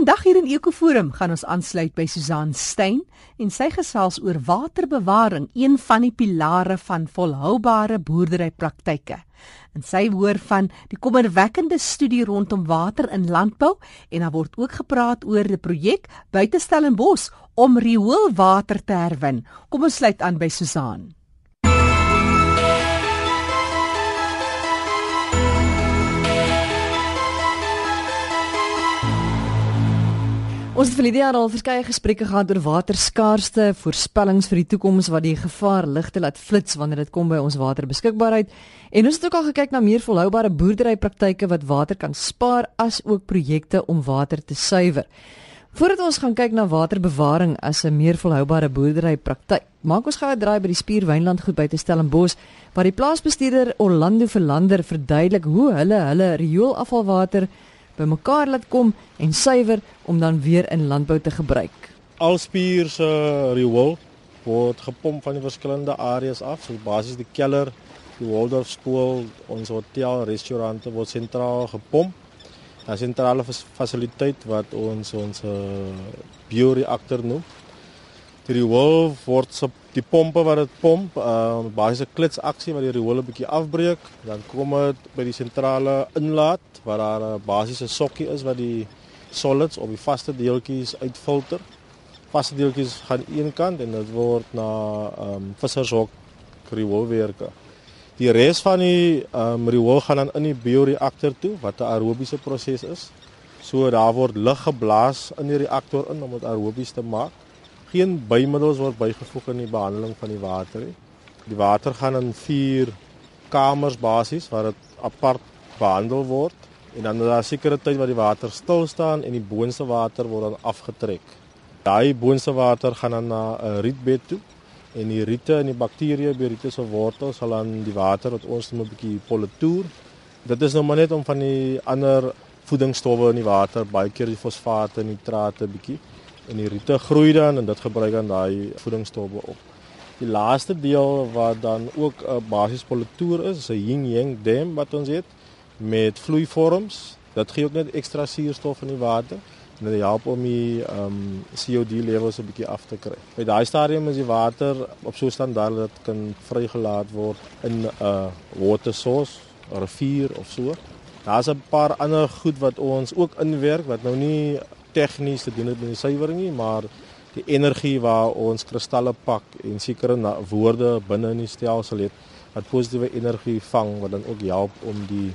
Vandag hier in Ekoforum gaan ons aansluit by Susan Stein en sy gesels oor waterbewaring, een van die pilare van volhoubare boerderypraktyke. En sy hoor van die kommerwekkende studie rondom water in landbou en daar word ook gepraat oor 'n projek buite Stellenbosch om rioolwater te herwin. Kom ons sluit aan by Susan. Verlede jaar al verskeie gesprekke gehad oor waterskaarste, voorspellings vir die toekoms wat die gevaar ligte laat flits wanneer dit kom by ons waterbeskikbaarheid. En ons het ook al gekyk na meer volhoubare boerderypraktyke wat water kan spaar as ook projekte om water te suiwer. Voordat ons gaan kyk na waterbewaring as 'n meer volhoubare boerderypraktyk, maak ons gou 'n draai by die Spierwynland goed by te Stellenbosch waar die plaasbestuurder Orlando Verlander verduidelik hoe hulle hulle rioolafvalwater bymekaar laat kom en suiwer om dan weer in landbou te gebruik. Alspier se riool word gepomp van die verskillende areas af, so basies die keller, die Waldorf skool, ons hotel, restaurante word sentraal gepomp. 'n Sentrale fasiliteit wat ons ons bioreaktor noem. Die riool word se die pompe wat dit pomp, uh basiese klitsaksie wat die riool 'n bietjie afbreek, dan kom dit by die sentrale inlaat waar daar 'n basiese sokkie is wat die solids of die vaste deeltjies uitfilter. Vaste deeltjies gaan een kant en dit word na ehm um, vissershok rioolwerke. Die res van die ehm um, riool gaan dan in die bioreaktor toe wat 'n aerobiese proses is. So daar word lug geblaas in die reaktor in om dit aerobies te maak. Geen bymiddels word bygevoeg in die behandeling van die water nie. Die water gaan in vier kamers basies waar dit apart behandel word en dan daar 'n sekere tyd wat die water stil staan en die boonste water word dan afgetrek. Daai boonste water gaan dan na 'n rietbed toe en die riete en die bakterieë by riete se wortels sal dan die water wat ons net 'n bietjie politoer. Dit is nou maar net om van die ander voedingsstowwe in die water, baie keer die fosfate en nitrate bietjie en die riete groei dan en dit gebruik dan daai voedingsstowwe op. Die laaste deel wat dan ook 'n basies politoer is, is 'n yin yang dam wat ons het met vloeivorms. Dat gee ook net ekstra suurstof in die water en dit help om die ehm um, CO2 levels 'n bietjie af te kry. By daai stadium is die water op so 'n standaard dat kan vrygelaat word in 'n uh, water source, 'n rivier of so. Daar's 'n paar ander goed wat ons ook inwerk wat nou nie tegnies te doen het met die suiwering nie, maar die energie waar ons kristalle pak en sekere woorde binne in die stelsel het wat positiewe energie vang wat dan ook help om die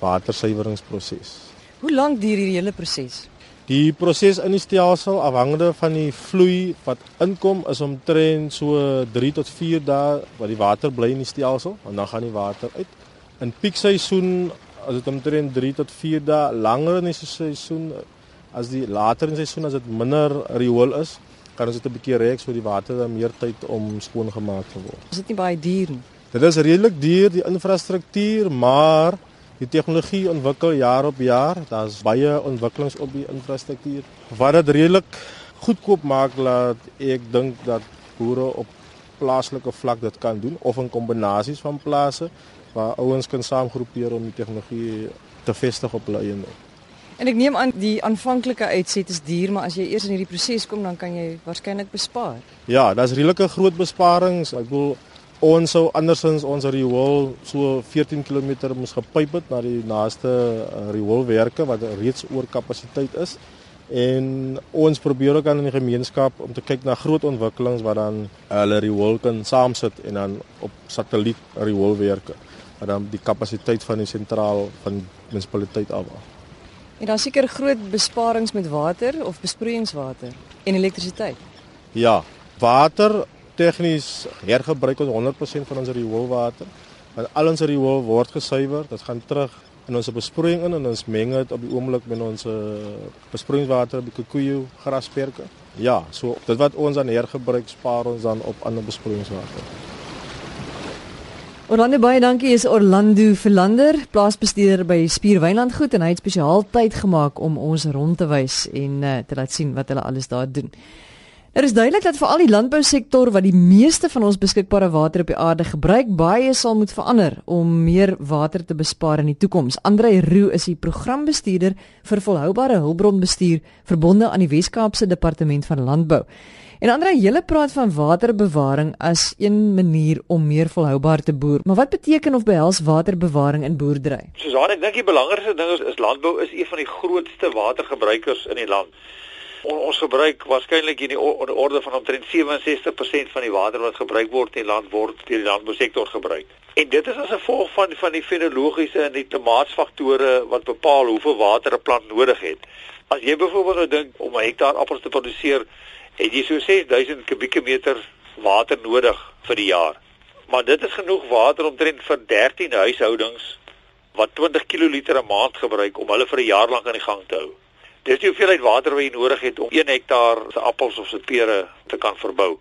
watersuiweringsproses. Hoe lank duur hierdie hele proses? Die proses in die stelsel afhangende van die vloei wat inkom is omtrent so 3 tot 4 dae wat die water bly in die stelsel en dan gaan die water uit. In piekseisoen as dit omtrent 3 tot 4 dae langer in die seisoen as die later in die seisoen as dit minder riool is, kan ons dit 'n bietjie rek so die water dan meer tyd om skoon gemaak te word. Is dit nie baie duur nie? Dit is redelik duur die infrastruktuur, maar Die tegnologie ontwikkel jaar op jaar. Daar's baie ontwikkelings op die infrastruktuur wat dit redelik goedkoop maak dat ek dink dat boere op plaaslike vlak dit kan doen of in kombinasies van plase waar ouens kan saamgroepeer om die tegnologie te vestig op hulle eiendom. En ek neem aan die aanvanklike uitset is duur, maar as jy eers in hierdie proses kom dan kan jy waarskynlik bespaar. Ja, daar's redelike groot besparings. Ek bedoel ons sou andersins ons riool so 14 km moes gepyp het na die naaste uh, rioolwerke wat reeds oor kapasiteit is. En ons probeer ook aan in die gemeenskap om te kyk na groot ontwikkelings wat dan hulle riool kan saamsit en dan op satelliet rioolwerke wat dan die kapasiteit van die sentraal van munisipaliteit afhaal. En dan seker groot besparings met water of besproeiingswater en elektrisiteit. Ja, water tegnies hergebruik ons 100% van ons rioolwater. Want al ons riool word gesuiwer, dit gaan terug in ons besproeiing in en ons meng dit op die oomblik met ons besproeiingswater by koeie grasperke. Ja, so dit wat ons aan hergebruik spaar ons dan op ander besproeiingswater. Orlando baie dankie is Orlando Verlander, plaasbestuurder by Spierwynland goed en hy het spesiaal tyd gemaak om ons rond te wys en uh, te laat sien wat hulle alles daar doen. Dit er is duidelik dat vir al die landbousektor wat die meeste van ons beskikbare water op die aarde gebruik, baie sal moet verander om meer water te bespaar in die toekoms. Andre Roo is die programbestuurder vir volhoubare hulpbronbestuur verbonde aan die Wes-Kaapse Departement van Landbou. En Andre, jy praat van waterbewaring as een manier om meer volhoubaar te boer. Maar wat beteken of behels waterbewaring in boerdery? Susan, ek dink die belangrikste ding is, is landbou is een van die grootste watergebruikers in die land. On, ons gebruik waarskynlik in die orde van omtrent 67% van die water wat gebruik word in die land word deur die landbousektor gebruik. En dit is as gevolg van van die fenologiese en die klimaatsfaktore wat bepaal hoeveel water 'n plant nodig het. As jy byvoorbeeld nou dink om 'n hektaar appels te produseer, het jy so 6000 kubieke meter water nodig vir die jaar. Maar dit is genoeg water omtrent vir 13 huishoudings wat 20 kiloliter 'n maand gebruik om hulle vir 'n jaar lank aan die gang te hou. Dis die hoeveelheid water wat jy nodig het om 1 hektaar se appels of se pere te kan verbou.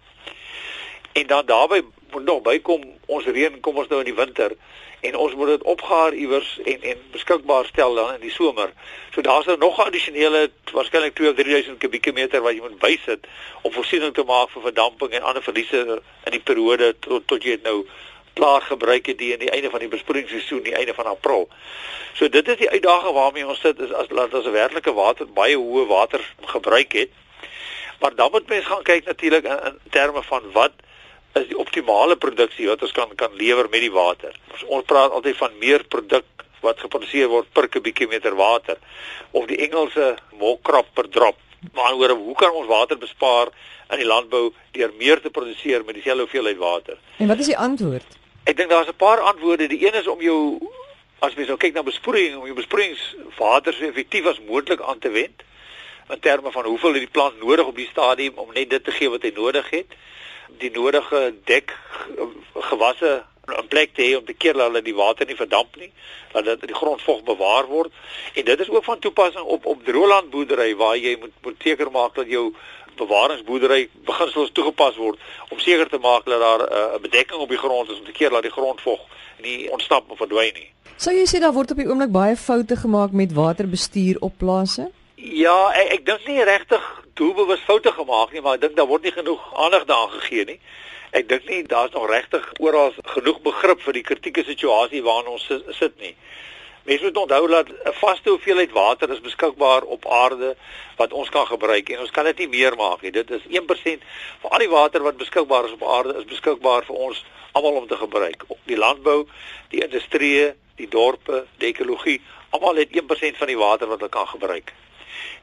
En dan daarbey moet nog bykom ons reën kom ons nou in die winter en ons moet dit opgaar iewers en en beskikbaar stel dan in die somer. So daar's nou nog addisionele waarskynlik 2 of 3000 kubieke meter wat jy moet bysit om voorsiening te maak vir verdamping en ander verliese in die periode tot tot jy dit nou klaar gebruik het die aan die einde van die besproeiingsseisoen, die einde van April. So dit is die uitdaging waarmee ons sit is as laat ons 'n werklike water baie hoë water gebruik het. Maar dan moet mens gaan kyk natuurlik in, in terme van wat is die optimale produksie wat ons kan kan lewer met die water. Ons, ons praat altyd van meer produk wat geproduseer word per kubieke meter water of die Engelse more crop per drop. Maar oor hoe kan ons water bespaar in die landbou deur meer te produseer met dieselfde hoeveelheid water? En wat is die antwoord? Ek dink daar's 'n paar antwoorde. Die een is om jou as mens nou kyk na besproeiing, om jou besproeiingswater so effektief as moontlik aan te wend in terme van hoeveel het die plant nodig op die stadium om net dit te gee wat hy nodig het. Die nodige dek gewasse in plek te hê om te keer dat hulle die water nie verdamp nie, dat dit die grondvog bewaar word. En dit is ook van toepassing op op droëlandboerdery waar jy moet moet seker maak dat jou bewaringsboerdery beginsels toegepas word om seker te maak dat daar eh, 'n uh, bedekking op die grond is om te keer dat die grondvog nie ontsnap of verdwyn nie. Sou jy sê daar word op die oomblik baie foute gemaak met waterbestuur op plase? Ja, ek, ek dink nie regtig doelbewus foute gemaak nie, maar ek dink daar word nie genoeg aandag daaraan gegee nie. Ek dink nie daar's nog regtig oral genoeg begrip vir die kritieke situasie waarin ons sit nie. Mense moet onthou dat 'n vaste hoeveelheid water is beskikbaar op aarde wat ons kan gebruik en ons kan dit nie meer maak nie. Dit is 1% van al die water wat beskikbaar is op aarde is beskikbaar vir ons almal om te gebruik. Die landbou, die industrie, die dorpe, die ekologie, almal het 1% van die water wat hulle kan gebruik.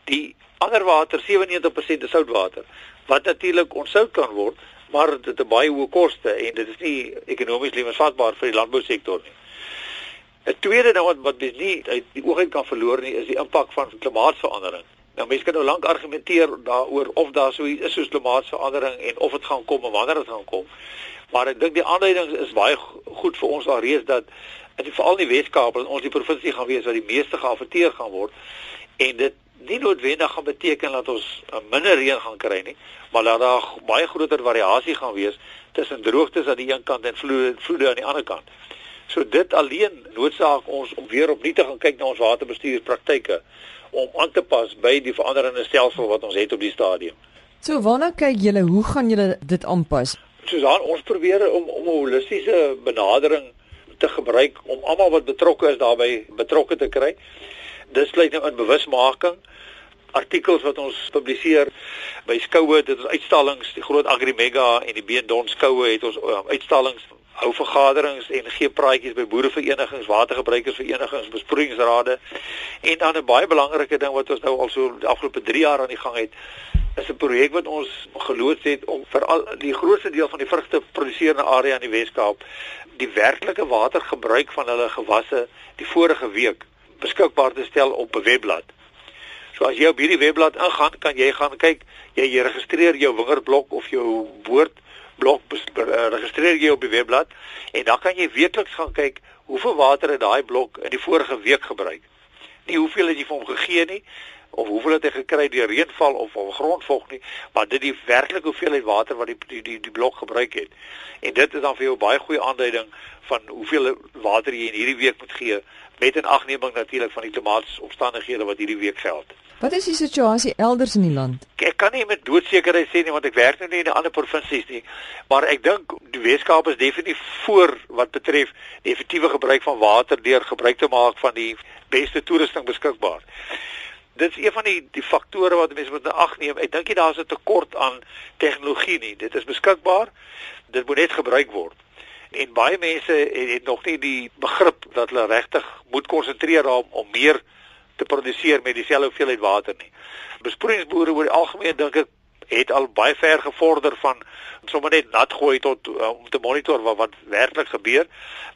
Die ander water, 97% is soutwater wat natuurlik onsout kan word, maar dit het baie hoë koste en dit is nie ekonomies lewensvatbaar vir die landbousektor nie. 'n Tweede ding wat wat mens nie uit die oog uit kan verloor nie, is die impak van klimaatsverandering. Nou mense kan nou lank argumenteer daaroor of daar so iets is soos klimaatsverandering en of dit gaan kom en wanneer dit gaan kom. Maar ek dink die aanleiding is baie goed vir ons alreeds dat in veral die Weskaap en ons die provinsie gaan wees wat die meeste geaffekteer gaan word en dit nie noodwendig gaan beteken dat ons minder reën gaan kry nie, maar dat daar baie groter variasie gaan wees tussen droogtes aan die een kant en vloede vloede aan die ander kant. So dit alleen noodsaak ons om weer opnuut te gaan kyk na ons waterbestuurspraktyke om aan te pas by die veranderende stelsel wat ons het op die stadium. So waarna kyk julle? Hoe gaan julle dit aanpas? Susan, ons probeer om om 'n holistiese benadering te gebruik om almal wat betrokke is daarbey betrokke te kry. Dit sluit nou in bewusmaking artikels wat ons publiseer by skoue, dit is uitstallings, die groot Agrimega en die Beendon skoue het ons um, uitstallings hou vergaderings en gee praatjies by boereverenigings, watergebruikersverenigings, besproeiingsrade. En dan 'n baie belangrike ding wat ons nou al so die afgelope 3 jaar aan die gang het, is 'n projek wat ons geloods het om vir al die grootste deel van die vrugte produseerende area in die Wes-Kaap die werklike watergebruik van hulle gewasse die vorige week beskikbaar te stel op 'n webblad. So as jy op hierdie webblad ingaan, kan jy gaan kyk, jy, jy registreer jou wingerdblok of jou woord blok eh, registreer jy op die webblad en dan kan jy weekliks gaan kyk hoeveel water het daai blok in die vorige week gebruik. Nie hoeveel het jy vir hom gegee nie of hoeveel het hy gekry deur reënval of of grondvog nie, maar dit die werklike hoeveelheid water wat die die die, die blok gebruik het. En dit is dan vir jou baie goeie aanduiding van hoeveel water jy in hierdie week moet gee met 'n agneming natuurlik van die klimaatsomstandighede wat hierdie week geld. Wat is die situasie elders in die land? Ek kan nie met doodsekerheid sê nie want ek werk nou nie in ander provinsies nie, maar ek dink die Weskaap is definitief voor wat betref die effektiewe gebruik van water deur gebruik te maak van die beste toerusting beskikbaar. Dit is een van die die faktore wat mense moet ag neem. Ek dink nie daar's 'n tekort aan tegnologie nie. Dit is beskikbaar. Dit moet net gebruik word. En baie mense het, het nog nie die begrip dat hulle regtig moet konsentreer om om meer te produseer met dieselfde hoeveelheid water nie. Besproeiingsboere oor die algemeen dink ek het al baie ver gevorder van sommer net nat gooi tot uh, om te monitor wat wat werklik gebeur,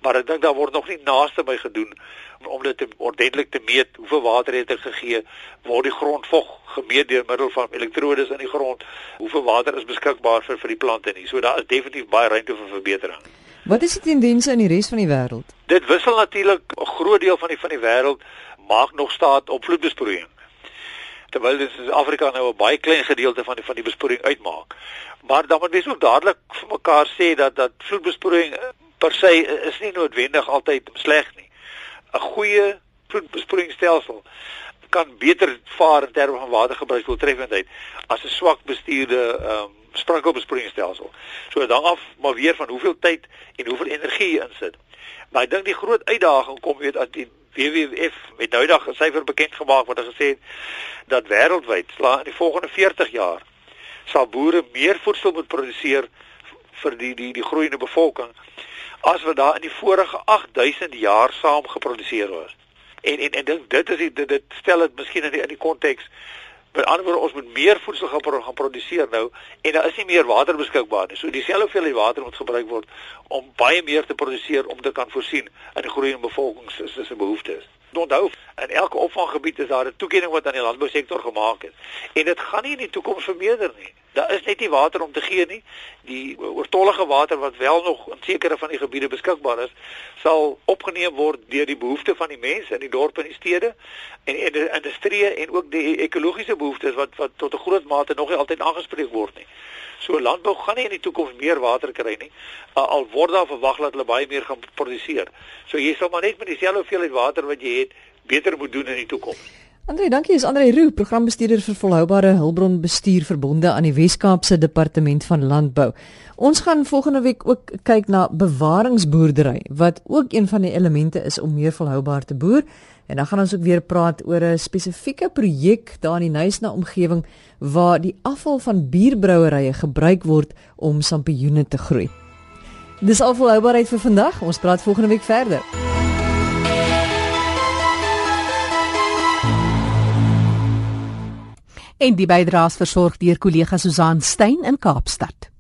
maar ek dink daar word nog nie naaste by gedoen om dit te ordentlik te meet hoeveel water het er gegee, word die grondvog gemeet deur middel van elektrodes in die grond, hoeveel water is beskikbaar vir vir die plante nie. So daar is definitief baie ruimte vir verbetering. Wat is die tendense in die res van die wêreld? Dit wissel natuurlik 'n groot deel van die van die wêreld maak nog staat op vloedbesproeiing. Terwyl dit in Afrika nou 'n baie klein gedeelte van die van die besproeiing uitmaak. Maar dan moet mens ook dadelik vir mekaar sê dat dat vloedbesproeiing per se is nie noodwendig altyd sleg nie. 'n Goeie vloedbesproeiingsstelsel kan beter vaar in terme van watergebruiksdoeltreffendheid as 'n swak bestuurde ehm um, sprinkelbesproeiingsstelsel. So dan af maar weer van hoeveel tyd en hoeveel energie jy insit. Maar ek dink die groot uitdaging kom weet dat die WWF met nou dag 'n syfer bekend gemaak wat gesê het dat wêreldwyd in die volgende 40 jaar sal boere meer voedsel moet produseer vir die die die groeiende bevolking as wat daar in die vorige 8000 jaar saam geproduseer was. En en en dink dit is die, dit, dit stel dit miskien in die in die konteks Met ander woorde, ons moet meer voedsel gaan, pro gaan produseer nou en daar is nie meer water beskikbaar nie. So dieselfde hoeveelheid water moet gebruik word om baie meer te produseer om te kan voorsien aan die groeiende bevolking se behoeftes. Onthou in elke opvanggebied is daar 'n toekenning wat aan die landbousektor gemaak is. En dit gaan nie in die toekoms vermeerder nie daar is net nie water om te gee nie die oortollige water wat wel nog in sekere van die gebiede beskikbaar is sal opgeneem word deur die behoeftes van die mense in die dorpe en die stede en in die industrie en ook die ekologiese behoeftes wat wat tot 'n groot mate nog nie altyd aangespreek word nie So landbou gaan nie in die toekoms meer water kry nie. Al word daar verwag dat hulle baie meer gaan produseer. So jy sal maar net met dieselfde hoeveelheid water wat jy het, beter moet doen in die toekoms. Andre, dankie. Is Andre Roo, programbestuurder vir volhoubare hulpbronbestuur verbonde aan die Wes-Kaapse Departement van Landbou. Ons gaan volgende week ook kyk na bewaringsboerdery wat ook een van die elemente is om meer volhoubaar te boer. En dan gaan ons ook weer praat oor 'n spesifieke projek daar in die Nysna omgewing waar die afval van bierbrouerye gebruik word om sampioene te groei. Dis al volhoubaarheid vir vandag. Ons praat volgende week verder. En die bydraes versorg deur kollega Susan Stein in Kaapstad.